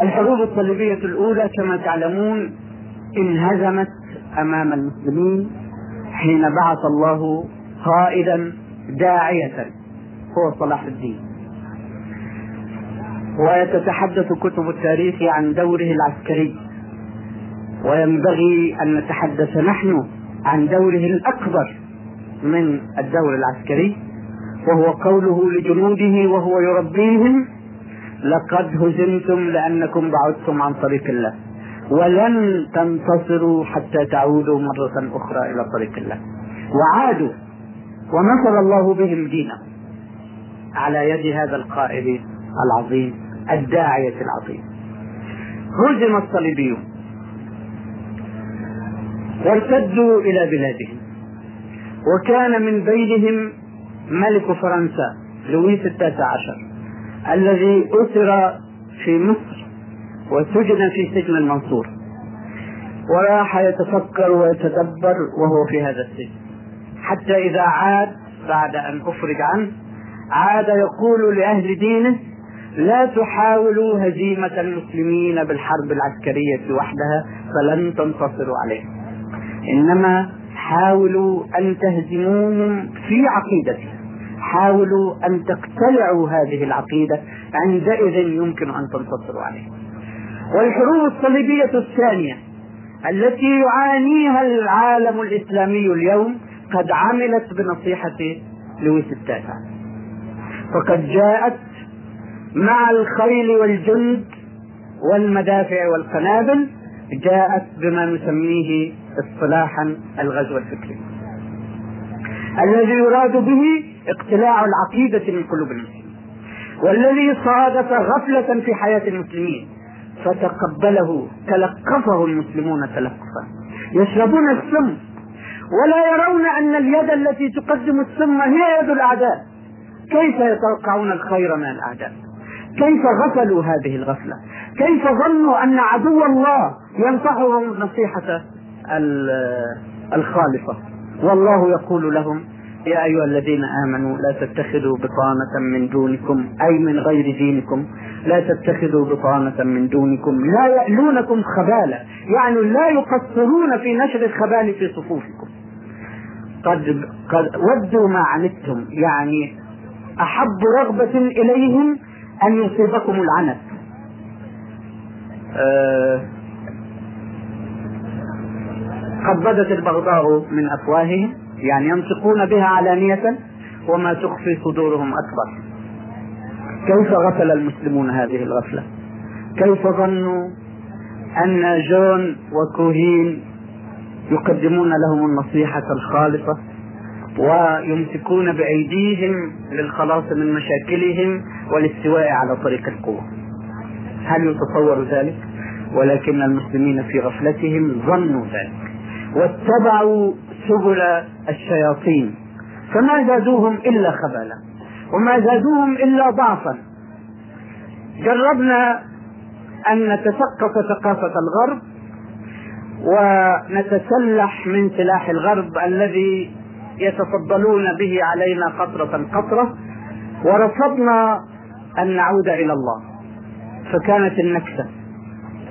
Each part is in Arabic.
الحروب الصليبية الأولى كما تعلمون انهزمت أمام المسلمين حين بعث الله قائدا داعية هو صلاح الدين. وتتحدث كتب التاريخ عن دوره العسكري. وينبغي أن نتحدث نحن عن دوره الأكبر من الدور العسكري وهو قوله لجنوده وهو يربيهم لقد هزمتم لأنكم بعدتم عن طريق الله. ولن تنتصروا حتى تعودوا مرة أخرى إلى طريق الله. وعادوا ونصر الله بهم دينه على يد هذا القائد العظيم الداعية العظيم. هزم الصليبيون. وارتدوا إلى بلادهم. وكان من بينهم ملك فرنسا لويس التاسع عشر. الذي أسر في مصر وسجن في سجن المنصور. وراح يتفكر ويتدبر وهو في هذا السجن. حتى إذا عاد بعد أن أفرج عنه عاد يقول لأهل دينه لا تحاولوا هزيمة المسلمين بالحرب العسكرية وحدها فلن تنتصروا عليهم إنما حاولوا أن تهزموهم في عقيدتهم. حاولوا أن تقتلعوا هذه العقيدة عندئذ يمكن أن تنتصروا عليهم والحروب الصليبية الثانية التي يعانيها العالم الإسلامي اليوم قد عملت بنصيحة لويس التاسع. فقد جاءت مع الخيل والجند والمدافع والقنابل جاءت بما نسميه اصطلاحا الغزو الفكري. الذي يراد به اقتلاع العقيدة من قلوب المسلمين والذي صادف غفلة في حياة المسلمين فتقبله تلقفه المسلمون تلقفا. يشربون السم ولا يرون أن اليد التي تقدم السم هي يد الأعداء. كيف يتوقعون الخير من الأعداء؟ كيف غفلوا هذه الغفلة؟ كيف ظنوا أن عدو الله ينصحهم نصيحة الخالصة؟ والله يقول لهم يا أيها الذين آمنوا لا تتخذوا بطانة من دونكم أي من غير دينكم لا تتخذوا بطانة من دونكم لا يألونكم خبالا يعني لا يقصرون في نشر الخبال في صفوفكم. قد قد ودوا ما عنتم يعني أحب رغبة إليهم أن يصيبكم العنت. أه قد بدت البغضاء من أفواههم يعني ينطقون بها علانية وما تخفي صدورهم أكبر. كيف غفل المسلمون هذه الغفلة؟ كيف ظنوا أن جون وكوهين يقدمون لهم النصيحة الخالصة ويمسكون بأيديهم للخلاص من مشاكلهم والاستواء على طريق القوة؟ هل يتصور ذلك؟ ولكن المسلمين في غفلتهم ظنوا ذلك. واتبعوا سبل الشياطين فما زادوهم إلا خبالا وما زادوهم إلا ضعفا. جربنا أن نتثقف ثقافة الغرب ونتسلح من سلاح الغرب الذي يتفضلون به علينا قطرة قطرة ورفضنا أن نعود إلى الله. فكانت النكسة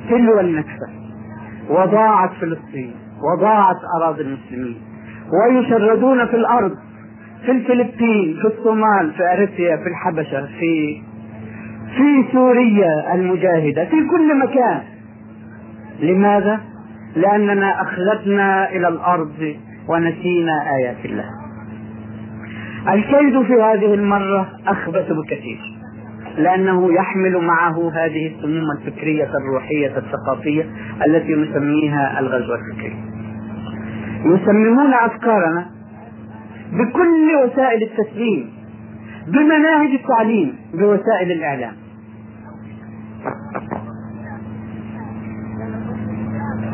تلو النكسة وضاعت فلسطين. وضاعت أراضي المسلمين. ويشردون في الأرض في الفلبين في الصومال في أريتريا في الحبشة في في سوريا المجاهدة في كل مكان. لماذا؟ لأننا أخلدنا إلى الأرض ونسينا آيات الله. الكيد في هذه المرة أخبث بكثير. لأنه يحمل معه هذه السموم الفكرية الروحية الثقافية التي نسميها الغزو الفكري يسممون أفكارنا بكل وسائل التسليم بمناهج التعليم بوسائل الإعلام.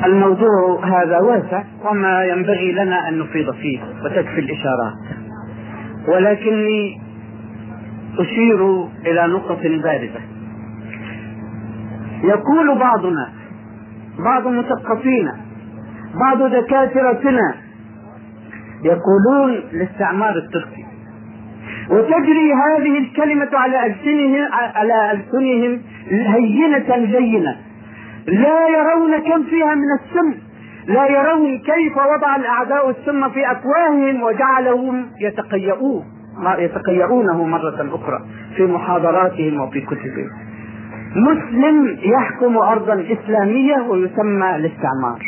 الموضوع هذا واسع وما ينبغي لنا أن نفيض فيه وتكفي الإشارات. ولكني أشير إلى نقطة بارزة يقول بعضنا بعض مثقفينا بعض دكاترتنا يقولون للاستعمار التركي. وتجري هذه الكلمة على ألسنهم على ألسنهم هينة لينة لا يرون كم فيها من السم. لا يرون كيف وضع الأعداء السم في أفواههم وجعلهم يتقيؤون. يتقيؤونه مرة أخرى في محاضراتهم وفي كتبهم. مسلم يحكم أرضا إسلامية ويسمى الاستعمار.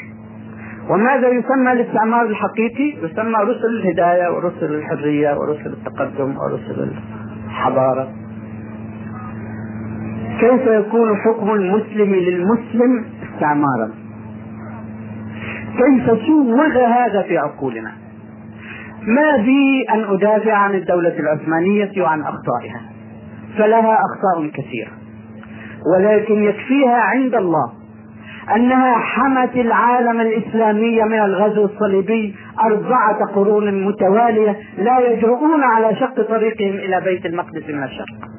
وماذا يسمى الاستعمار الحقيقي؟ يسمى رسل الهداية ورسل الحرية ورسل التقدم ورسل الحضارة. كيف يكون حكم المسلم للمسلم استعمارا؟ كيف سوغ هذا في عقولنا؟ ما بي أن أدافع عن الدولة العثمانية وعن أخطائها. فلها أخطاء كثيرة. ولكن يكفيها عند الله أنها حمت العالم الإسلامي من الغزو الصليبي أربعة قرون متوالية لا يجرؤون على شق طريقهم إلى بيت المقدس من الشرق.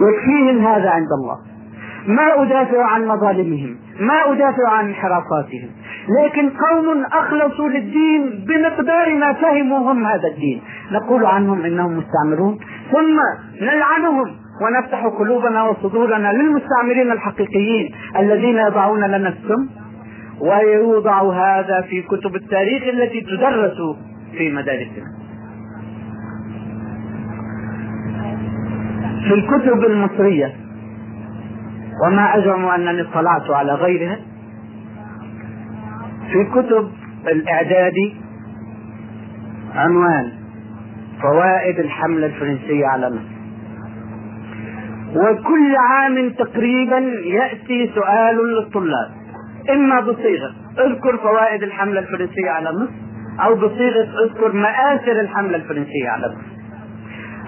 يكفيهم هذا عند الله. ما أدافع عن مظالمهم ما أدافع عن انحرافاتهم. لكن قوم أخلصوا للدين بمقدار ما فهموا هم هذا الدين. نقول عنهم إنهم مستعمرون ثم نلعنهم ونفتح قلوبنا وصدورنا للمستعمرين الحقيقيين الذين يضعون لنا السم ويوضع هذا في كتب التاريخ التي تدرس في مدارسنا. في الكتب المصرية وما أزعم أنني اطلعت على غيرها في كتب الإعداد عنوان فوائد الحملة الفرنسية على مصر وكل عام تقريبا يأتي سؤال للطلاب. إما بصيغة اذكر فوائد الحملة الفرنسية على مصر أو بصيغة اذكر مآثر الحملة الفرنسية على مصر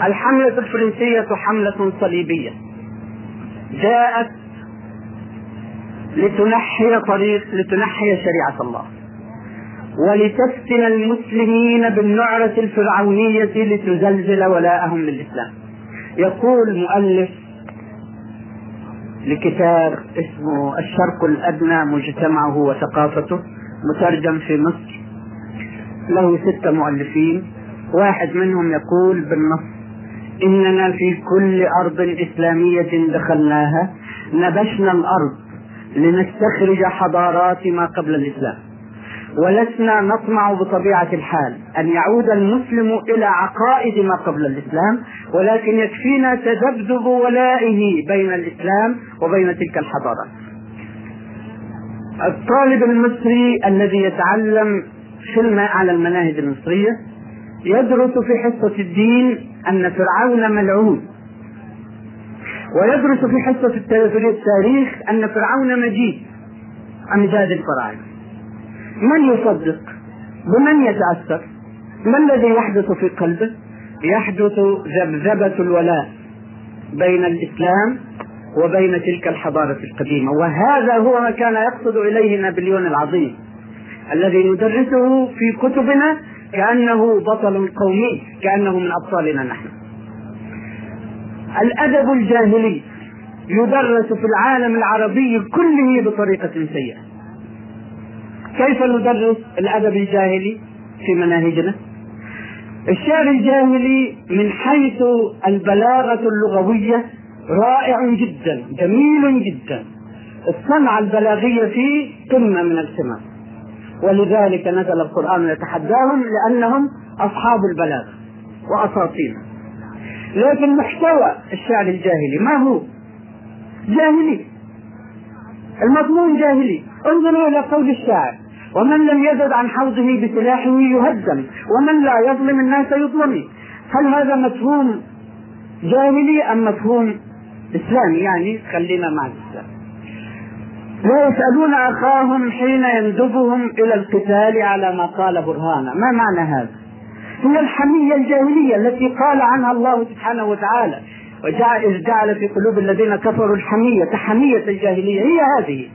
الحملة الفرنسية حملة صليبية. جاءت لتنحي طريق لتنحي شريعة الله. ولتفتن المسلمين بالنعرة الفرعونية لتزلزل ولاءهم للإسلام. يقول مؤلف لكتاب اسمه الشرق الأدنى مجتمعه وثقافته مترجم في مصر. له ستة مؤلفين. واحد منهم يقول بالنص إننا في كل أرض إسلامية دخلناها نبشنا الأرض لنستخرج حضارات ما قبل الإسلام. ولسنا نطمع بطبيعة الحال أن يعود المسلم إلى عقائد ما قبل الإسلام ولكن يكفينا تذبذب ولائه بين الإسلام وبين تلك الحضارات. الطالب المصري الذي يتعلم في على المناهج المصرية يدرس في حصة الدين أن فرعون ملعون. ويدرس في حصة التاريخ أن فرعون مجيد أمجاد الفراعنة من يصدق؟ بمن يتأثر؟ ما الذي يحدث في قلبه؟ يحدث ذبذبة الولاء بين الإسلام وبين تلك الحضارة القديمة. وهذا هو ما كان يقصد إليه نابليون العظيم الذي ندرسه في كتبنا كأنه بطل قومي كأنه من أبطالنا نحن. الأدب الجاهلي يدرس في العالم العربي كله بطريقة سيئة. كيف ندرس الأدب الجاهلي في مناهجنا؟ الشعر الجاهلي من حيث البلاغة اللغوية رائع جدا جميل جدا. الصنعة البلاغية فيه قمة من القمم ولذلك نزل القرآن يتحداهم لأنهم أصحاب البلاغة وأساطير. لكن محتوى الشعر الجاهلي ما هو؟ جاهلي. المضمون جاهلي. انظروا إلى قول الشاعر. ومن لم يزد عن حوضه بسلاحه يهزم ومن لا يظلم الناس يظلم. هل هذا مفهوم جاهلي أم مفهوم إسلامي؟ يعني خلينا مع الإسلام. لا يسألون أخاهم حين يندبهم إلى القتال على ما قال برهانا ما معنى هذا؟ هي الحمية الجاهلية التي قال عنها الله سبحانه وتعالى. وجعل جعل في قلوب الذين كفروا الحمية كحمية الجاهلية. هي هذه.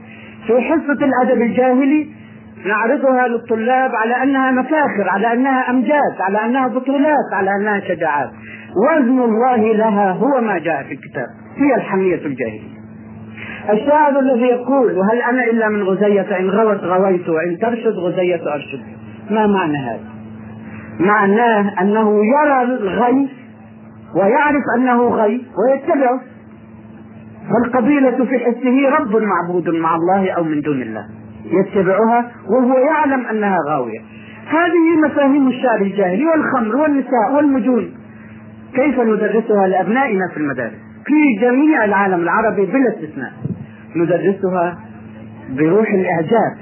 في حصة الأدب الجاهلي نعرضها للطلاب على أنها مفاخر على أنها أمجاد على أنها بطولات على أنها شجاعات. وزن الله لها هو ما جاء في الكتاب. هي الحمية الجاهلية. الشاعر الذي يقول وهل أنا إلا من غزية؟ إن غوت غويت وإن ترشد غزية أرشد. ما معنى هذا؟ معناه أنه يرى الغي ويعرف أنه غي ويتبعه. فالقبيلة في حسه رب معبود مع الله أو من دون الله. يتبعها وهو يعلم أنها غاوية. هذه مفاهيم الشعر الجاهلي والخمر والنساء والمجون. كيف ندرسها لأبنائنا في المدارس؟ في جميع العالم العربي بلا استثناء. ندرسها بروح الإعجاب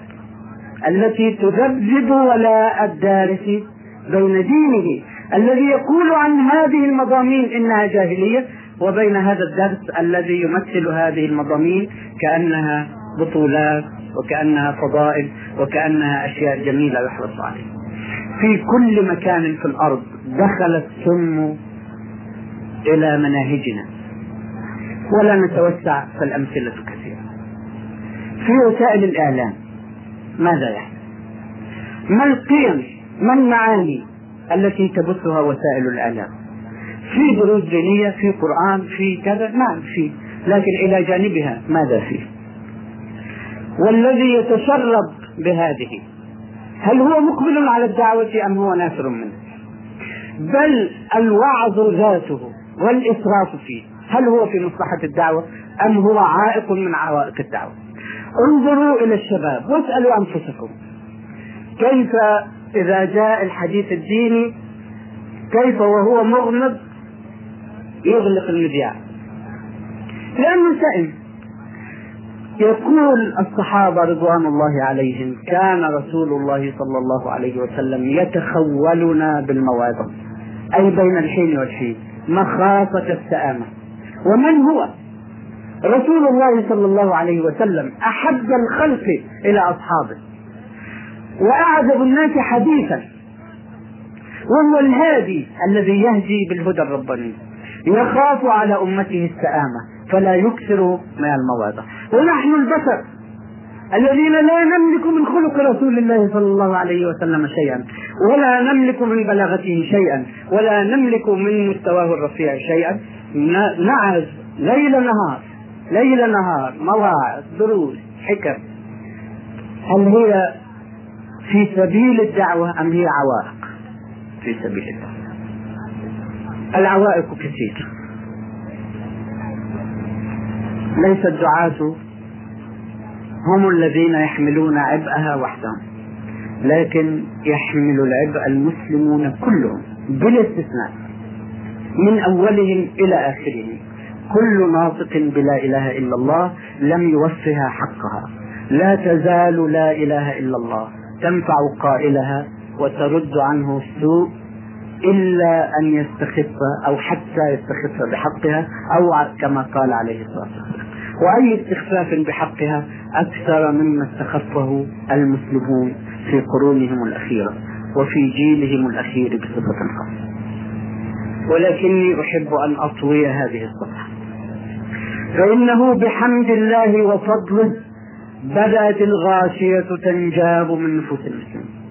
التي تذبذب ولاء الدارس بين دينه الذي يقول عن هذه المضامين إنها جاهلية وبين هذا الدرس الذي يمثل هذه المضامين كأنها بطولات وكأنها فضائل وكأنها أشياء جميلة يحرص عليها. في كل مكان في الأرض دخل السم إلى مناهجنا ولا نتوسع فالامثله كثيره. في وسائل الإعلام ماذا يحدث؟ ما القيم ما المعاني التي تبثها وسائل الاعلام في دروس دينية في قرآن في كذا نعم في لكن إلى جانبها ماذا فيه؟ والذي يتشرب بهذه هل هو مقبل على الدعوة أم هو نافر منه؟ بل الوعظ ذاته والإسراف فيه هل هو في مصلحة الدعوة أم هو عائق من عوائق الدعوة؟ انظروا إلى الشباب واسألوا أنفسكم كيف إذا جاء الحديث الديني كيف وهو مغمض يغلق المذياع. لأنه سئم يقول الصحابة رضوان الله عليهم كان رسول الله صلى الله عليه وسلم يتخولنا بالمواعظ أي بين الحين والحين مخافة السآمة. ومن هو؟ رسول الله صلى الله عليه وسلم أحب الخلق إلى أصحابه. وأعجب الناس حديثا وهو الهادي الذي يهدي بالهدى الرباني يخاف على أمته السآمة فلا يكثر من المواضع ونحن البشر الذين لا نملك من خلق رسول الله صلى الله عليه وسلم شيئا ولا نملك من بلاغته شيئا ولا نملك من مستواه الرفيع شيئا. نعز ليل نهار ليل نهار مواعظ دروس حكم. هل هي في سبيل الدعوة أم هي عوائق؟ في سبيل الدعوة. العوائق كثير. ليس الدعاة هم الذين يحملون عبئها وحدهم لكن يحمل العبء المسلمون كلهم بلا استثناء من أولهم إلى آخرهم. كل ناطق بلا إله إلا الله لم يوفها حقها. لا تزال لا إله إلا الله. تنفع قائلها وترد عنه السوء إلا أن يستخف أو حتى يستخف بحقها أو كما قال عليه الصلاة والسلام. وأي استخفاف بحقها أكثر مما استخفه المسلمون في قرونهم الأخيرة وفي جيلهم الأخير بصفة خاصة. ولكني أحب أن أطوي هذه الصفحة. فإنه بحمد الله وفضله بدأت الغاشية تنجاب من نفوس المسلمين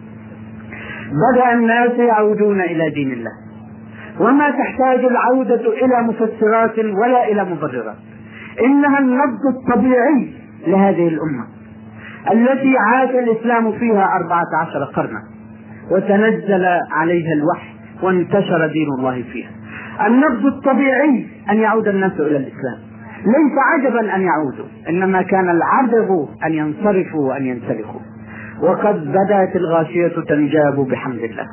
بدأ الناس يعودون إلى دين الله. وما تحتاج العودة إلى مفسرات ولا إلى مبررات. إنها النبض الطبيعي لهذه الأمة التي عاش الإسلام فيها أربعة عشر قرنا وتنزل عليها الوحي وانتشر دين الله فيها. النبض الطبيعي أن يعود الناس إلى الإسلام. ليس عجبا أن يعودوا إنما كان العجب أن ينصرفوا وأن ينسلخوا. وقد بدأت الغاشية تنجاب بحمد الله.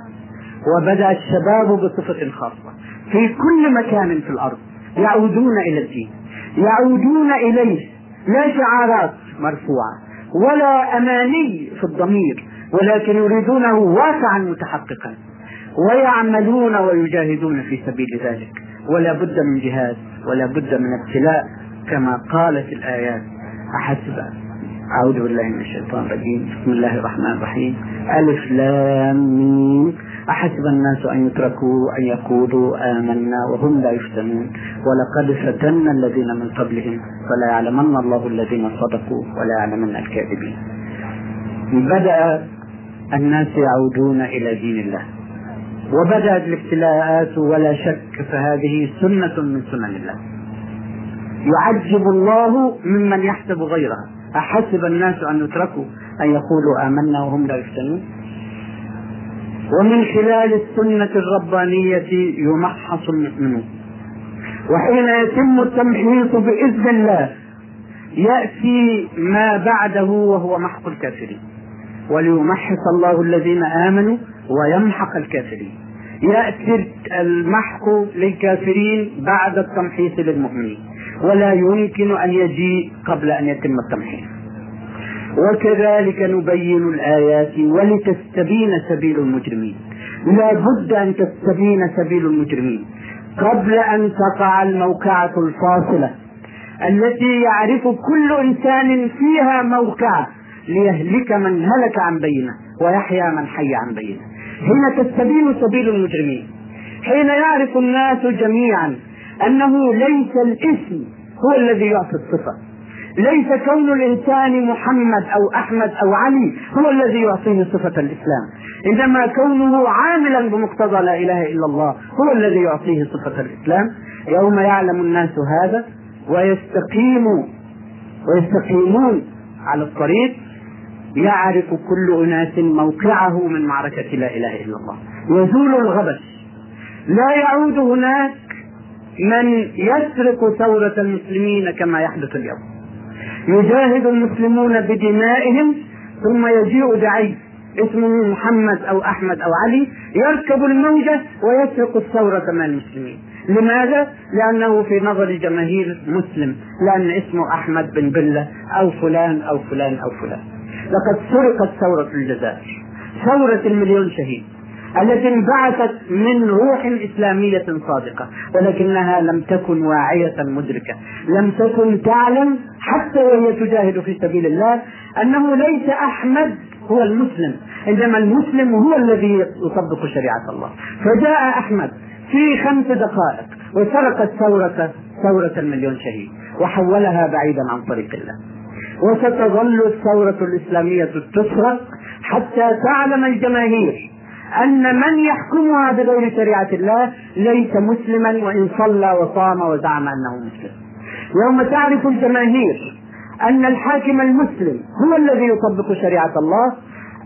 وبدأ الشباب بصفة خاصة. في كل مكان في الأرض يعودون إلى الدين. يعودون إليه. لا شعارات مرفوعة ولا أماني في الضمير ولكن يريدونه واقعا متحققا. ويعملون ويجاهدون في سبيل ذلك. ولا بد من جهاد ولا بد من ابتلاء كما قالت الآيات. أحسب أعوذ بالله من الشيطان الرجيم. بسم الله الرحمن الرحيم. ألف لام أحسب الناس أن يتركوا أن يقولوا آمنا وهم لا يفتنون. ولقد فتنا الذين من قبلهم. فلا يعلمن الله الذين صدقوا. ولا يعلمن الكاذبين. بدأ الناس يعودون إلى دين الله. وبدأت الابتلاءات ولا شك فهذه سنة من سنن الله. يعجب الله ممن يحسب غيرها. أحسب الناس أن يتركوا أن يقولوا آمنا وهم لا يفتنون؟ ومن خلال السنة الربانية يمحص المؤمنون وحين يتم التمحيص بإذن الله يأتي ما بعده وهو محق الكافرين. وليمحص الله الذين آمنوا ويمحق الكافرين. يأتي المحق للكافرين بعد التمحيص للمؤمنين. ولا يمكن أن يجيء قبل أن يتم التمحيص. وكذلك نبين الآيات ولتستبين سبيل المجرمين. لا بد أن تستبين سبيل المجرمين. قبل أن تقع الموقعة الفاصلة التي يعرف كل إنسان فيها موقعة ليهلك من هلك عن بينة ويحيى من حي عن بينة. حين تستبين سبيل المجرمين حين يعرف الناس جميعا أنه ليس الاسم هو الذي يعطي الصفة. ليس كون الإنسان محمد أو أحمد أو علي هو الذي يعطيه صفة الإسلام. إنما كونه عاملا بمقتضى لا إله إلا الله هو الذي يعطيه صفة الإسلام. يوم يعلم الناس هذا ويستقيم ويستقيمون على الطريق يعرف كل أناس موقعه من معركة لا إله إلا الله. يزول الغبش. لا يعود هناك من يسرق ثورة المسلمين كما يحدث اليوم. يجاهد المسلمون بدمائهم ثم يجيء دعي اسمه محمد أو أحمد أو علي يركب الموجة ويسرق الثورة من المسلمين. لماذا؟ لأنه في نظر الجماهير مسلم لأن اسمه أحمد بن بلة أو فلان أو فلان أو فلان. لقد سرقت ثورة الجزائر. ثورة المليون شهيد. التي انبعثت من روح إسلامية صادقة ولكنها لم تكن واعية مدركة لم تكن تعلم حتى وهي تجاهد في سبيل الله أنه ليس أحمد هو المسلم إنما المسلم هو الذي يطبق شريعة الله. فجاء أحمد في خمس دقائق وسرق الثورة ثورة المليون شهيد وحولها بعيدا عن طريق الله. وستظل الثورة الإسلامية تسرق حتى تعلم الجماهير أن من يحكمها بغير شريعة الله ليس مسلما وإن صلى وصام وزعم أنه مسلم. يوم تعرف الجماهير أن الحاكم المسلم هو الذي يطبق شريعة الله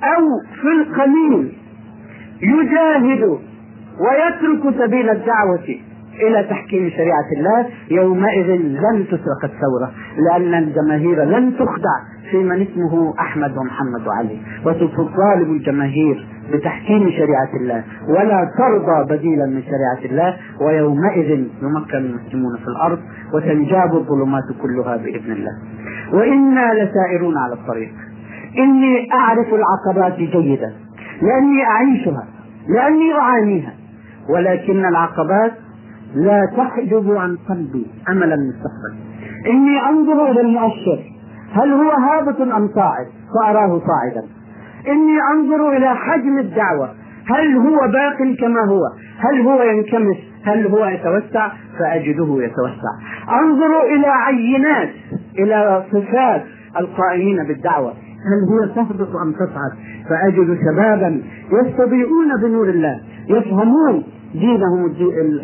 أو في القليل يجاهد ويترك سبيل الدعوة إلى تحكيم شريعة الله يومئذ لن تسرق الثورة لأن الجماهير لن تخدع في من اسمه أحمد ومحمد وعلي وتطالب الجماهير بتحكيم شريعة الله ولا ترضى بديلا من شريعة الله ويومئذ يمكن المسلمون في الأرض وتنجاب الظلمات كلها بإذن الله. وإنا لسائرون على الطريق. إني أعرف العقبات جيدا لأني أعيشها لأني أعانيها ولكن العقبات لا تحجب عن قلبي امل المستقبل إني أنظر إلى المؤشر. هل هو هابط أم صاعد؟ فأراه صاعدا. إني أنظر إلى حجم الدعوة. هل هو باق كما هو؟ هل هو ينكمش؟ هل هو يتوسع؟ فأجده يتوسع. أنظر إلى عينات إلى صفات القائمين بالدعوة. هل هو تهبط أم تصعد؟ فأجد شبابا يستضيئون بنور الله يفهمون دينهم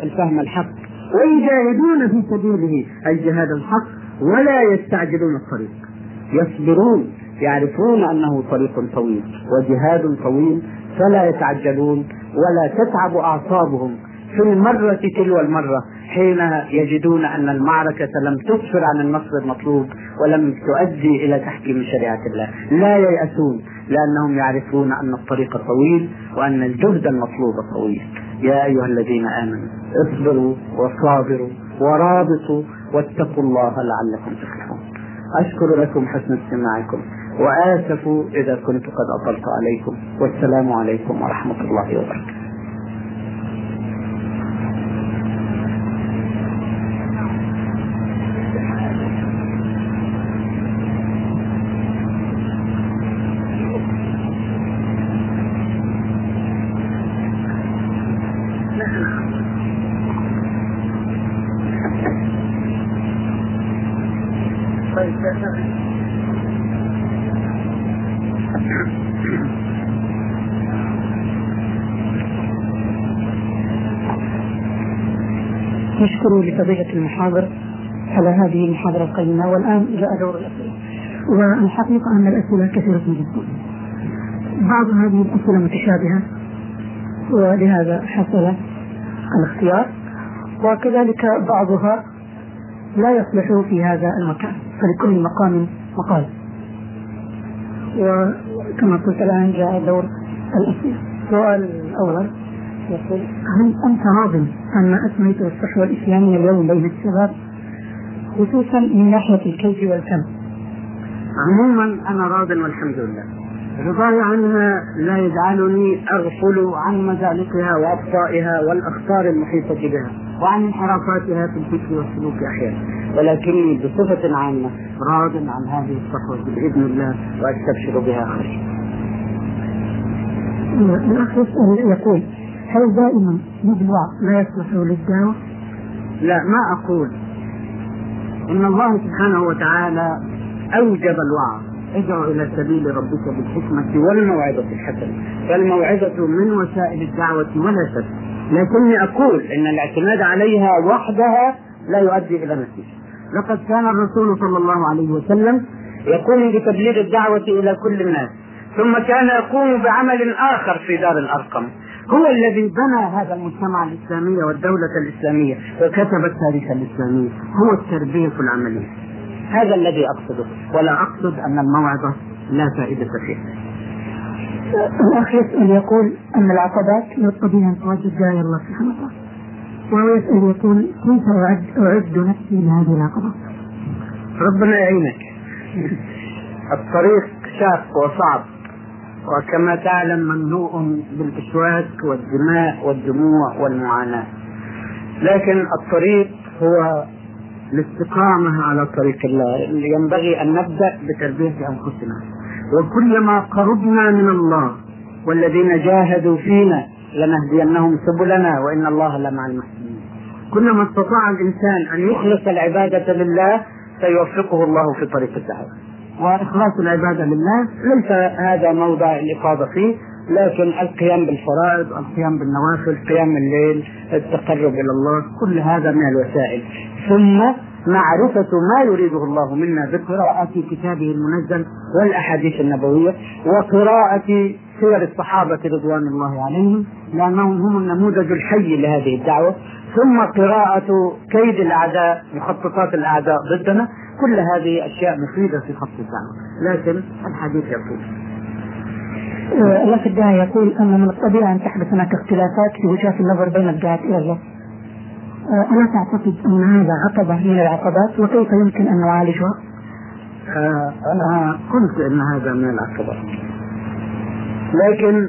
الفهم الحق. ويجاهدون في سبيله الجهاد الحق ولا يستعجلون الطريق. يصبرون يعرفون أنه طريق طويل وجهاد طويل فلا يتعجلون ولا تتعب أعصابهم. في المرة تلو المرة حين يجدون أن المعركة لم تسفر عن النصر المطلوب ولم تؤدي إلى تحكيم شريعة الله. لا ييأسون لأنهم يعرفون أن الطريق طويل وأن الجهد المطلوب طويل. يا أيها الذين آمنوا اصبروا وصابروا ورابطوا واتقوا الله لعلكم تفلحون. أشكر لكم حسن استماعكم وآسف إذا كنت قد أطلت عليكم. والسلام عليكم ورحمة الله وبركاته. نشكر لفضيلة المحاضر على هذه المحاضرة القيمة. والآن جاء دور الأسئلة. والحقيقة أن الأسئلة كثيرة جدا. بعض هذه الأسئلة متشابهة ولهذا حصل الاختيار. وكذلك بعضها لا يصلح في هذا المكان فلكل مقام مقال. وكما قلت الآن جاء دور الأسئلة. السؤال الأول يقول هل أنت راض عما أسميته الصحوة الإسلامية اليوم بين الشباب خصوصا من ناحية الكيف والكم عموما أنا راض والحمد لله. رضاي عنها لا يجعلني أغفل عن مزالقها وأبطائها والأخطار المحيطة بها وعن انحرافاتها في الفكر والسلوك أحيانا. ولكني بصفة عامة راض عن هذه الصحوة بإذن الله وأستبشر بها. خير الأخ يسأل يقول هل دائما الوعظ لا يصلح للدعوة؟ لا ما أقول. إن الله سبحانه وتعالى أوجب الوعظ. ادعو إلى سبيل ربك بالحكمة والموعظة الحسنة. فالموعظة من وسائل الدعوة ولا شك. لكني أقول إن الاعتماد عليها وحدها لا يؤدي إلى نتيجة. لقد كان الرسول صلى الله عليه وسلم يقوم بتبليغ الدعوة إلى كل الناس ثم كان يقوم بعمل آخر في دار الأرقم. هو الذي بنى هذا المجتمع الإسلامي والدولة الإسلامية وكتب التاريخ الإسلامي هو التربية العملية. هذا الذي أقصده. ولا أقصد أن الموعظة لا فائدة فيها الأخ يسأل يقول أن العقبات يقتضي أن توجد داعي الله سبحانه وتعالى. وهو يسأل يقول كيف أعد أعد نفسي لهذه العقبات؟ ربنا يعينك. الطريق شاق وصعب. وكما تعلم مملوء بالاشواك والدماء والدموع والمعاناة. لكن الطريق هو الاستقامة على طريق الله ينبغي أن نبدأ بتربية أنفسنا. وكلما قربنا من الله والذين جاهدوا فينا لنهدينهم سبلنا وإن الله لمع المحسنين. كلما استطاع الإنسان أن يخلص العبادة لله سيوفقه الله في طريق الدعوة. وإخلاص العبادة لله ليس هذا موضع الإفاضة فيه لكن القيام بالفرائض، القيام بالنوافل، قيام الليل، التقرب إلى الله، كل هذا من الوسائل، ثم معرفة ما يريده الله منا بقراءة كتابه المنزل والأحاديث النبوية وقراءة سير الصحابة رضوان الله عليهم لأنهم هم النموذج الحي لهذه الدعوة. ثم قراءة كيد الأعداء مخططات الأعداء ضدنا. كل هذه أشياء مفيدة في خط الدعوة لكن الحديث يقول. الأخ الداعي يقول أن من الطبيعي أن تحدث هناك اختلافات في وجهات النظر بين الدعاة إلى الله. ألا تعتقد أن هذا عقبة من العقبات؟ وكيف يمكن أن نعالجها؟ آه أنا قلت أن هذا من العقبات لكن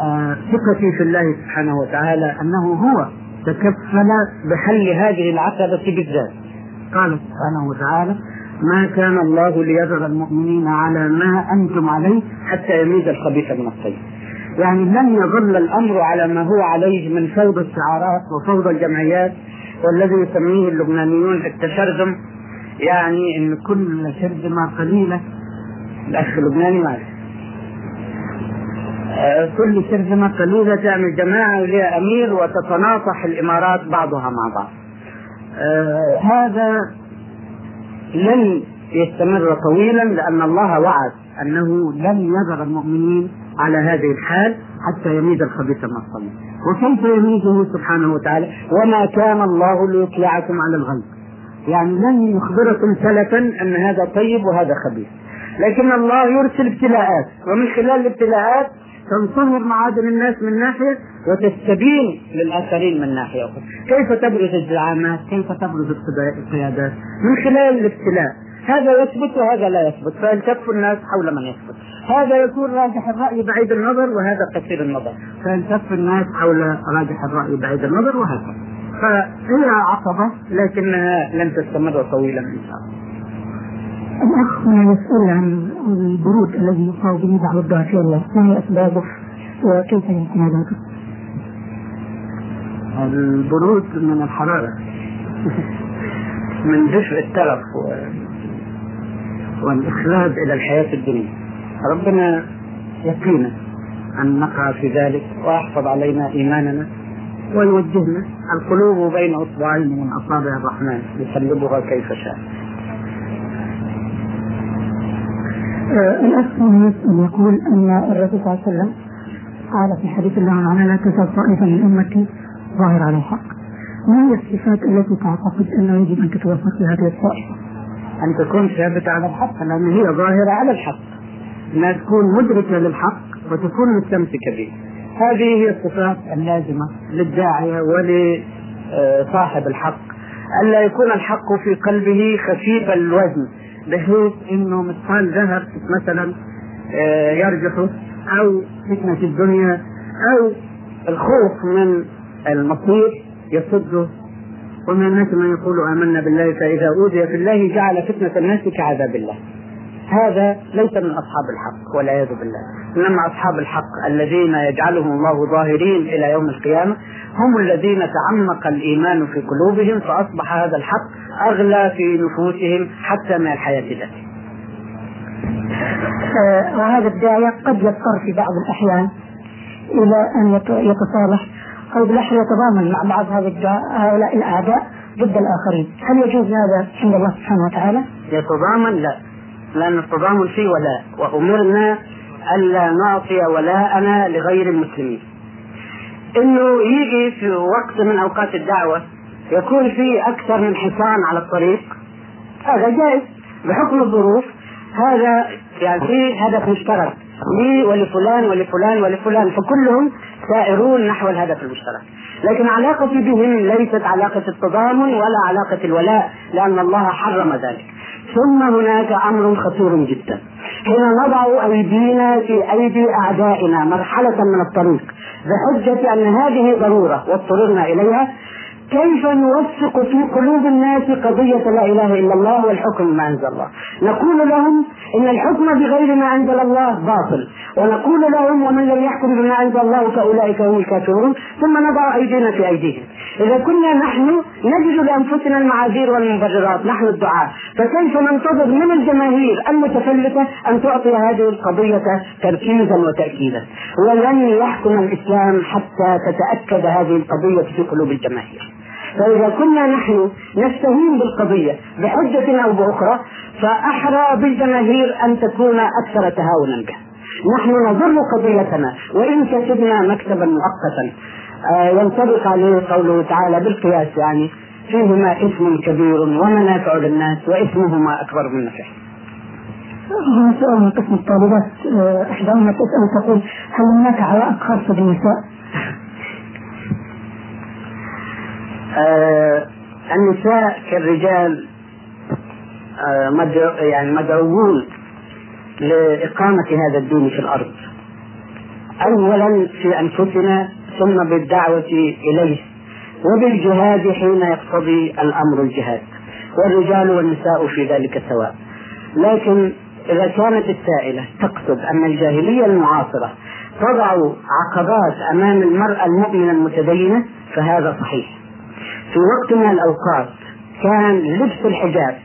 آه ثقتي في الله سبحانه وتعالى أنه هو تكفل بحل هذه العقبة بالذات. قال سبحانه وتعالى ما كان الله ليذر المؤمنين على ما أنتم عليه حتى يميز الخبيث من الطيب. يعني لن يظل الأمر على ما هو عليه من فوضى الشعارات وفوضى الجمعيات والذي يسميه اللبنانيون التشرذم. يعني إن كل شرذمة قليلة. الأخ اللبناني معلش كل شرذمة قليلة تعمل جماعة ولها أمير وتتناطح الإمارات بعضها مع بعض. آه هذا لن يستمر طويلا لأن الله وعد أنه لن يذر المؤمنين على هذه الحال حتى يميز الخبيث من الطيب وكيف يميزه سبحانه وتعالى؟ وما كان الله ليطلعكم على الغيب. يعني لن يخبركم سلفا أن هذا طيب وهذا خبيث. لكن الله يرسل ابتلاءات ومن خلال الابتلاءات تنصهر معادن الناس من ناحية وتستبين للآخرين من ناحية أخرى، كيف تبرز الزعامات؟ كيف تبرز القيادات؟ من خلال الابتلاء، هذا يثبت وهذا لا يثبت، فيلتف الناس حول من يثبت، هذا يكون راجح الرأي بعيد النظر وهذا قصير النظر، فيلتف الناس حول راجح الرأي بعيد النظر وهكذا. فهي عقبة لكنها لن تستمر طويلا إن شاء الله. الأخ يسأل عن البرود الذي يصاب به بعض الدعاة، ما هي أسبابه؟ وكيف يمكن علاجه؟ البرود من الحرارة. من دفء الترف و... والإخلاد إلى الحياة الدنيا. ربنا يقينا أن نقع في ذلك ويحفظ علينا إيماننا ويوجهنا. القلوب بين أصبعين من أصابع الرحمن. يقلبها كيف شاء. الأخ هنا يسأل يقول أن الرسول صلى الله عليه وسلم قال في حديث الله عنه لا تزال طائفة من أمتي ظاهر على الحق. ما هي الصفات التي تعتقد أنه يجب أن تتوفر في هذه الطائفة؟ أن تكون ثابتة على الحق لأن هي ظاهرة على الحق. أنها تكون مدركة للحق وتكون مستمسكة به. هذه هي الصفات اللازمة للداعية ولصاحب الحق. ألا يكون الحق في قلبه خفيف الوزن. بحيث أنه مثقال ذهب مثلا آه، يرجحه أو فتنة الدنيا أو الخوف من المصير يصده. ومن الناس من يقول آمنا بالله فإذا أوذي في الله جعل فتنة الناس كعذاب الله. هذا ليس من أصحاب الحق والعياذ بالله. إنما أصحاب الحق الذين يجعلهم الله ظاهرين إلى يوم القيامة هم الذين تعمق الإيمان في قلوبهم فأصبح هذا الحق أغلى في نفوسهم حتى من الحياة ذاتها. آه، وهذا الداعية قد يضطر في بعض الأحيان إلى أن يتصالح. أو بالأحرى يتضامن مع بعض هؤلاء الأعداء ضد الآخرين. هل يجوز هذا عند الله سبحانه وتعالى؟ يتضامن لا. لأن التضامن فيه ولاء وأمرنا ألا نعطي ولاءنا لغير المسلمين. إنه يجي في وقت من أوقات الدعوة يكون في أكثر من حصان على الطريق. هذا جائز بحكم الظروف. هذا يعني في هدف مشترك. لي ولفلان ولفلان ولفلان. فكلهم سائرون نحو الهدف المشترك. لكن علاقتي بهم ليست علاقة التضامن ولا علاقة الولاء لأن الله حرم ذلك. ثم هناك أمر خطير جدا. حين نضع أيدينا في أيدي أعدائنا مرحلة من الطريق بحجة أن هذه ضرورة واضطررنا إليها كيف نوثق في قلوب الناس قضية لا إله إلا الله والحكم ما أنزل الله؟ نقول لهم إن الحكم بغير ما أنزل الله باطل ونقول لهم ومن لم يحكم بما أنزل الله فأولئك هم الكافرون ثم نضع أيدينا في أيديهم. إذا كنا نحن نجد لأنفسنا المعاذير والمبررات نحن الدعاة. فكيف ننتظر من الجماهير المتفلتة أن تعطي هذه القضية تركيزا وتأكيدا؟ ولن يحكم الإسلام حتى تتأكد هذه القضية في قلوب الجماهير. فإذا كنا نحن نستهين بالقضية بحجة أو بأخرى فأحرى بالجماهير أن تكون أكثر تهاونا بها. نحن نضر قضيتنا وإن كسبنا مكتبا مؤقتا. آه ينطبق عليه قوله تعالى بالقياس يعني فيهما اسم كبير ومنافع للناس واسمهما أكبر من نفعه. هنا سؤال من قسم الطالبات. آه، إحداهن تسأل تقول هل هناك عوائق خاصة بالنساء؟ آه النساء كالرجال آه مدعو يعني مدعوون لإقامة هذا الدين في الأرض. أولا في أنفسنا ثم بالدعوة إليه. وبالجهاد حين يقتضي الأمر الجهاد والرجال والنساء في ذلك سواء. لكن إذا كانت السائلة تقصد أن الجاهلية المعاصرة تضع عقبات أمام المرأة المؤمنة المتدينة فهذا صحيح. في وقت من الأوقات كان لبس الحجاب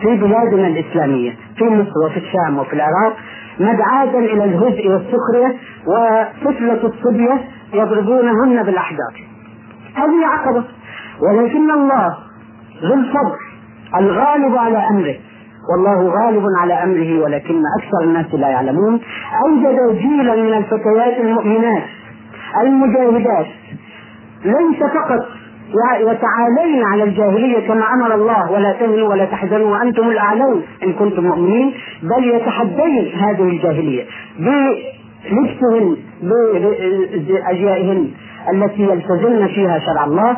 في بلادنا الإسلامية في مصر وفي الشام وفي العراق مدعاة إلى الهزء والسخرية وطفلة الصبية يضربونهن بالأحجار هذه عقبة. ولكن الله ذو الفضل الغالب على أمره. والله غالب على أمره ولكن أكثر الناس لا يعلمون. أوجد جيلا من الفتيات المؤمنات المجاهدات. ليس فقط وتعالين على الجاهلية كما أمر الله ولا تهنوا ولا تحزنوا وأنتم الأعلون إن كنتم مؤمنين بل يتحدين هذه الجاهلية بلبسهن بأجيائهن التي يلتزمن فيها شرع الله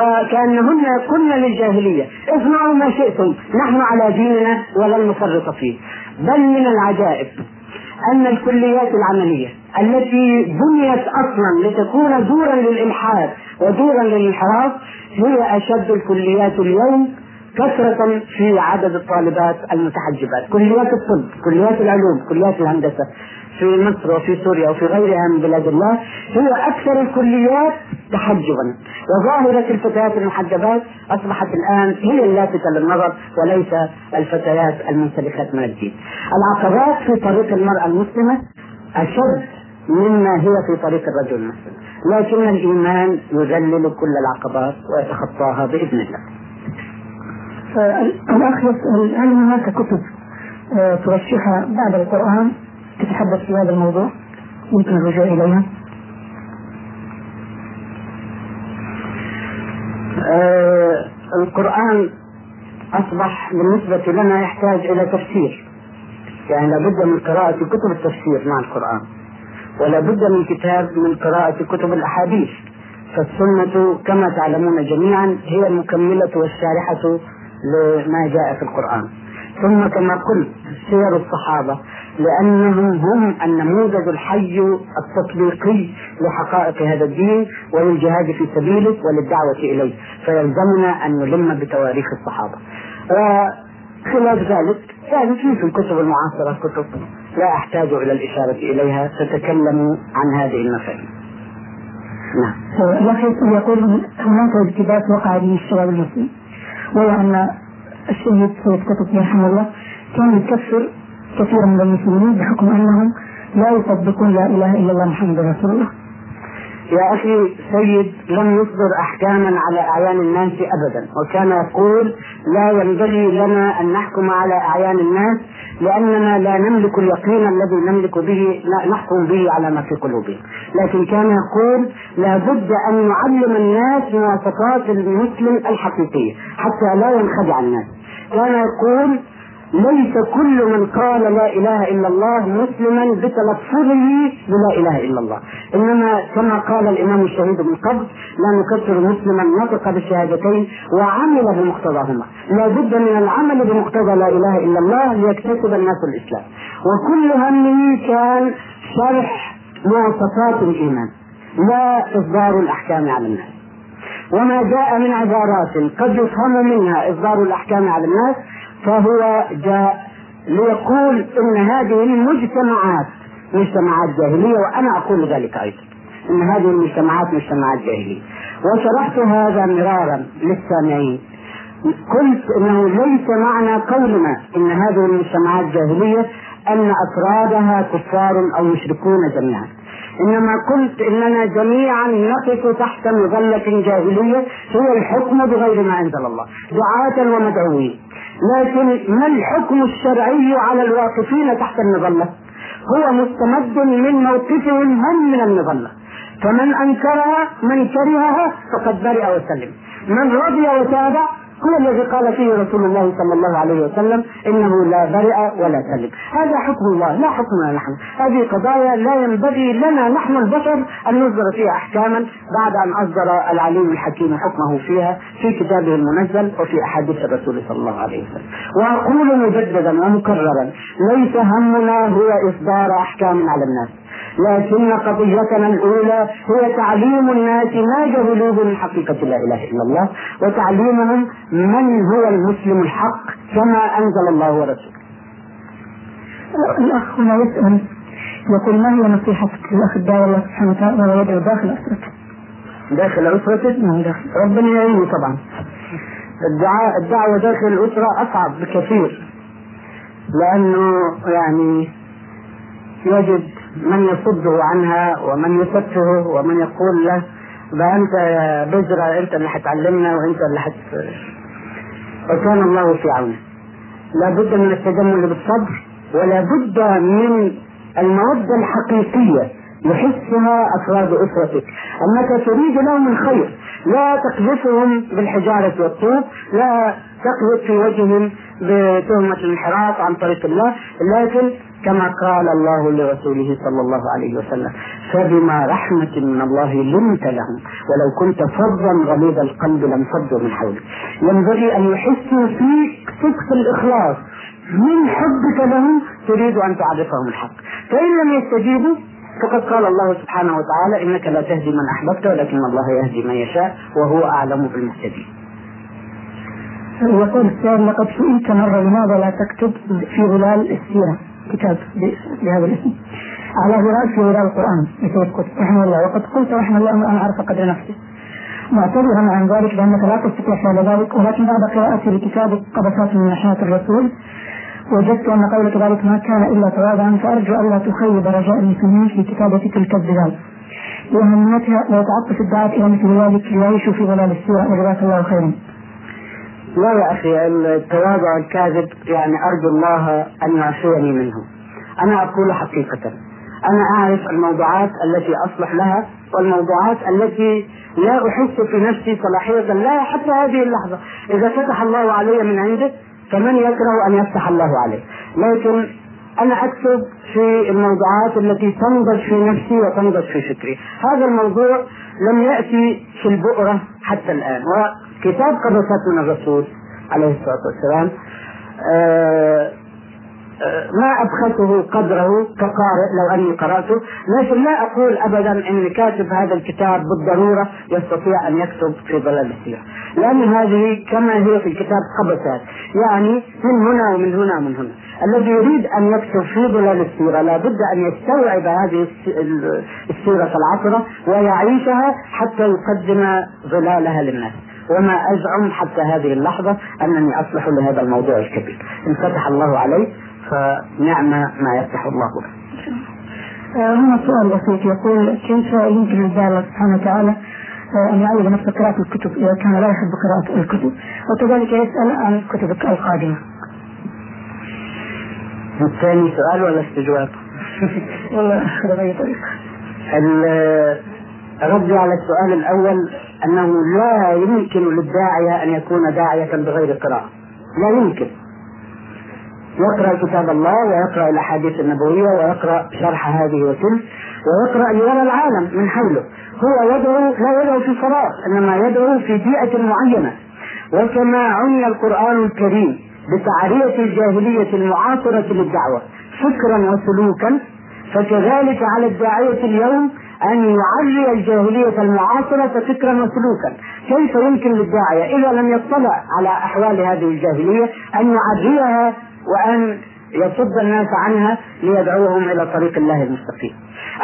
وكأنهن كن للجاهلية. اصنعوا ما شئتم نحن على ديننا ولن نفرط فيه. بل من العجائب أن الكليات العملية التي بنيت أصلا لتكون دورا للإلحاد ودورا للانحراف هي أشد الكليات اليوم كثرة في عدد الطالبات المتحجبات. كليات الطب كليات العلوم كليات الهندسة. في مصر وفي سوريا وفي غيرها من بلاد الله هي أكثر الكليات تحجبا. وظاهرة الفتيات المحجبات أصبحت الآن هي اللافتة للنظر وليس الفتيات المنسلخات من الدين العقبات في طريق المرأة المسلمة أشد مما هي في طريق الرجل المسلم. لكن الإيمان يذلل كل العقبات ويتخطاها بإذن الله. الأخ يسأل هل هناك كتب آه، ترشحها بعد القرآن؟ تتحدث في هذا الموضوع؟ يمكن الرجوع إليها. آه القرآن أصبح بالنسبة لنا يحتاج إلى تفسير. يعني لابد من قراءة كتب التفسير مع القرآن ولا بد من كتاب من قراءة كتب الأحاديث. فالسنة كما تعلمون جميعا هي المكملة والشارحة لما جاء في القرآن. ثم كما قلت سير الصحابة لأنهم هم النموذج الحي التطبيقي لحقائق هذا الدين وللجهاد في سبيله وللدعوة إليه. فيلزمنا أن نلم بتواريخ الصحابة. وخلاف ذلك يعني في الكتب المعاصرة كتب لا أحتاج إلى الإشارة إليها تتكلم عن هذه المفاهيم. نعم. يقول هناك التباس وقع به الشباب المسلم وهو أن الشهيد سيد قطب رحمه الله كان يكفر كثيرا من المسلمين بحكم أنهم لا يصدقون لا إله إلا الله محمد رسول الله. يا أخي سيد لم يصدر أحكاما على أعيان الناس أبدا وكان يقول لا ينبغي لنا أن نحكم على أعيان الناس لأننا لا نملك اليقين الذي نملك به نحكم به على ما في قلوبهم. لكن كان يقول لابد أن نعلم الناس مواصفات المسلم الحقيقية حتى لا ينخدع الناس. كان يقول ليس كل من قال لا إله إلا الله مسلما بتلفظه بلا إله إلا الله. إنما كما قال الإمام الشهيد بن قبل لا نكفر مسلما نطق بالشهادتين وعمل بمقتضاهما. لا بد من العمل بمقتضى لا إله إلا الله ليكتسب الناس الإسلام. وكل همه كان شرح مواصفات الإيمان لا إصدار الأحكام على الناس. وما جاء من عبارات قد يفهم منها إصدار الأحكام على الناس فهو جاء ليقول إن هذه المجتمعات مجتمعات جاهلية وأنا أقول ذلك أيضا. إن هذه المجتمعات مجتمعات جاهلية. وشرحت هذا مرارا للسامعين. قلت إنه ليس معنى قولنا إن هذه المجتمعات جاهلية أن أفرادها كفار أو مشركون جميعا. إنما قلت إننا جميعا نقف تحت مظلة جاهلية هي الحكم بغير ما أنزل الله. دعاة ومدعوين. لكن ما الحكم الشرعي على الواقفين تحت المظله؟ هو مستمد من موقفهم هم من المظله فمن أنكرها من كرهها فقد برئ وسلم من رضي وتابع هو الذي قال فيه رسول الله صلى الله عليه وسلم إنه لا برئ ولا سلم هذا حكم الله لا حكمنا نحن. هذه قضايا لا ينبغي لنا نحن البشر أن نصدر فيها أحكاما بعد أن أصدر العليم الحكيم حكمه فيها في كتابه المنزل وفي أحاديث الرسول صلى الله عليه وسلم. وأقول مجددا ومكررا ليس همنا هو إصدار أحكام على الناس. لكن قضيتنا الأولى هي تعليم الناس ما جهلوه من حقيقة لا إله إلا الله وتعليمهم من هو المسلم الحق كما أنزل الله ورسوله الأخ هنا يسأل يقول ما هي نصيحتك للأخ الداعي الله سبحانه وتعالى ويدعو داخل أسرته؟ داخل أسرته؟ نعم داخل ربنا يعينه طبعا الدعاء الدعوة داخل الأسرة أصعب بكثير لأنه يعني يجد من يصده عنها ومن يسفهه ومن يقول له ده انت يا بذرة أنت اللي هتعلمنا وأنت اللي هت وكان الله في عونه. لابد من التجمل بالصبر ولا بد من المودة الحقيقية يحسها أفراد أسرتك. أنك تريد لهم الخير لا تقذفهم بالحجارة والطوب لا تقذف في وجههم بتهمة الانحراف عن طريق الله لكن كما قال الله لرسوله صلى الله عليه وسلم فبما رحمة من الله لنت لهم ولو كنت فظا غليظ القلب لانفضوا من حولك. ينبغي أن يحسوا فيك صدق الإخلاص. من حبك لهم تريد أن تعرفهم الحق. فإن لم يستجيبوا فقد قال الله سبحانه وتعالى إنك لا تهدي من أحببت ولكن الله يهدي من يشاء وهو أعلم بالمهتدين. يقول السائل لقد سئلت مرة لماذا لا تكتب في ظلال السيرة؟ كتاب بهذا الاسم. على في غرار القرآن لسيد قطب رحمه الله. وقد قلت رحمه الله أن أعرف قدر نفسي. معتذرا عن ذلك لأنك لا تستطيع فعل ذلك ولكن بعد قراءتي لكتاب قبسات من ناحية الرسول وجدت أن قولك ذلك ما كان إلا تواضعا فأرجو ألا تخيب رجاء المسلمين في كتابة تلك الظلال وأهميتها ويتعطف الدعاة إلى مثل ذلك ليعيشوا في ظلال السورة. وجزاك الله خيرا. لا يا أخي التواضع الكاذب يعني أرجو الله أن يعفيني منه. أنا أقول حقيقة. أنا أعرف الموضوعات التي أصلح لها والموضوعات التي لا أحس في نفسي صلاحية لا حتى هذه اللحظة. إذا فتح الله علي من عنده فمن يكره أن يفتح الله عليه؟ لكن أنا أكتب في الموضوعات التي تنضج في نفسي وتنضج في فكري. هذا الموضوع لم يأتي في البؤرة حتى الآن وكتاب قبسات من الرسول عليه الصلاة والسلام آه ما ابخسه قدره كقارئ لو أني قرأته لكن لا أقول ابدا إن كاتب هذا الكتاب بالضرورة يستطيع أن يكتب في ضلال السيره لأن هذه كما هي في الكتاب قبسات يعني من هنا ومن هنا ومن هنا. الذي يريد أن يكتب في ضلال السيرة لابد أن يستوعب هذه السيرة العطره ويعيشها حتى يقدم ظلالها للناس. وما أزعم حتى هذه اللحظة أنني أصلح لهذا الموضوع الكبير. إن فتح الله علي فنعم ما يفتح الله له. آه، هنا سؤال بسيط. يقول كيف يمكن لله سبحانه وتعالى آه، أن يعود نفس قراءة الكتب إذا كان لا يحب قراءة الكتب؟ وكذلك يسأل عن الكتب القادمة. الثاني سؤال ولا استجواب؟ والله أخذ بأي طريقة ردي على السؤال الأول أنه لا يمكن للداعية أن يكون داعية بغير قراءة. لا يمكن. يقرأ كتاب الله ويقرأ الأحاديث النبوية ويقرأ شرح هذه وتلك ويقرأ ليرى العالم من حوله. هو يدعو لا يدعو في فراغ إنما يدعو في بيئة معينة. وكما عني القرآن الكريم بتعرية الجاهلية المعاصرة للدعوة. فكرا وسلوكا. فكذلك على الداعية اليوم أن يعري الجاهلية المعاصرة فكرا وسلوكا. كيف يمكن للداعية إذا لم يطلع على أحوال هذه الجاهلية أن يعريها وأن يصد الناس عنها ليدعوهم إلى طريق الله المستقيم.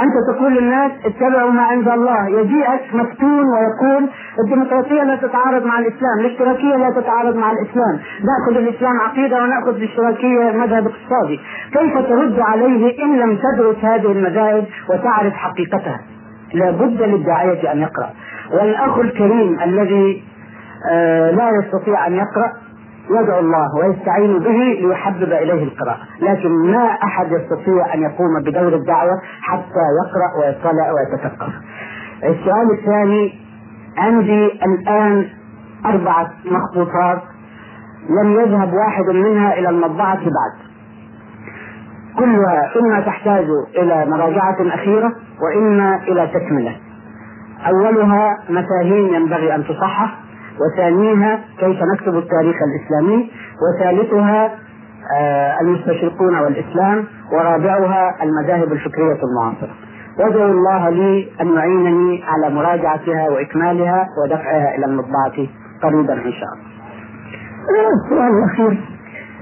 أنت تقول للناس اتبعوا ما عند الله يجيئك مفتون ويقول الديمقراطية لا تتعارض مع الإسلام الاشتراكية لا تتعارض مع الإسلام. نأخذ الإسلام عقيدة ونأخذ الاشتراكية مذهب اقتصادي. كيف ترد عليه إن لم تدرس هذه المذاهب وتعرف حقيقتها؟ لابد للداعية أن يقرأ. والأخ الكريم الذي آه لا يستطيع أن يقرأ يدعو الله ويستعين به ليحبب إليه القراءة، لكن ما أحد يستطيع أن يقوم بدور الدعوة حتى يقرأ ويطلع ويتثقف. السؤال الثاني عندي الآن أربعة مخطوطات لم يذهب واحد منها إلى المطبعة بعد. كلها إما تحتاج إلى مراجعة أخيرة وإما إلى تكملة. أولها مفاهيم ينبغي أن تصحح وثانيها كيف نكتب التاريخ الإسلامي وثالثها آه، المستشرقون والإسلام ورابعها المذاهب الفكرية المعاصرة. وادعو الله لي أن يعينني على مراجعتها وإكمالها ودفعها إلى المطبعة قريبا إن شاء الله. السؤال الأخير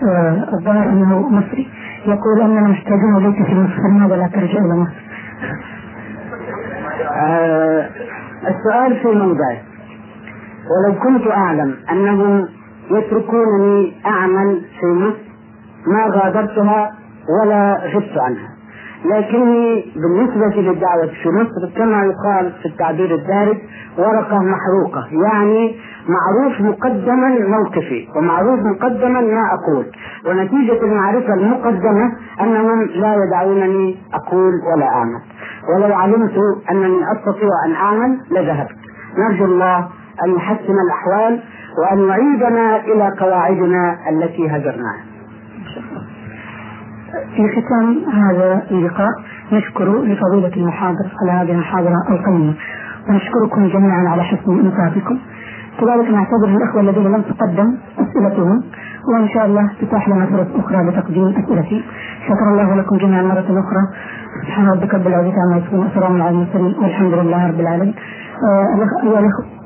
آه، الظاهر أنه مصري. يقول أننا محتاجون إليك في مصر لماذا لا ترجع إلى مصر؟ آه السؤال في موضعه ولو كنت أعلم أنهم يتركونني أعمل في مصر ما غادرتها ولا غبت عنها. لكني بالنسبة للدعوة في مصر كما يقال في التعبير الدارج ورقة محروقة يعني معروف مقدما موقفي ومعروف مقدما ما أقول. ونتيجة المعرفة المقدمة أنهم لا يدعونني أقول ولا أعمل. ولو علمت أنني أستطيع أن أعمل لذهبت. نرجو الله أن يحسن الأحوال وأن يعيدنا إلى قواعدنا التي هجرناها. في ختام هذا اللقاء نشكر لفضيلة المحاضر على هذه المحاضرة القيمة ونشكركم جميعا على حسن إنصافكم كذلك نعتذر الأخوة الذين لم تقدم أسئلتهم وإن شاء الله تتاح لنا فرص أخرى لتقديم أسئلتي. شكر الله لكم جميعا مرة أخرى. سبحان ربك رب العزة عما يصفون وسلام على المرسلين والحمد لله رب العالمين. آه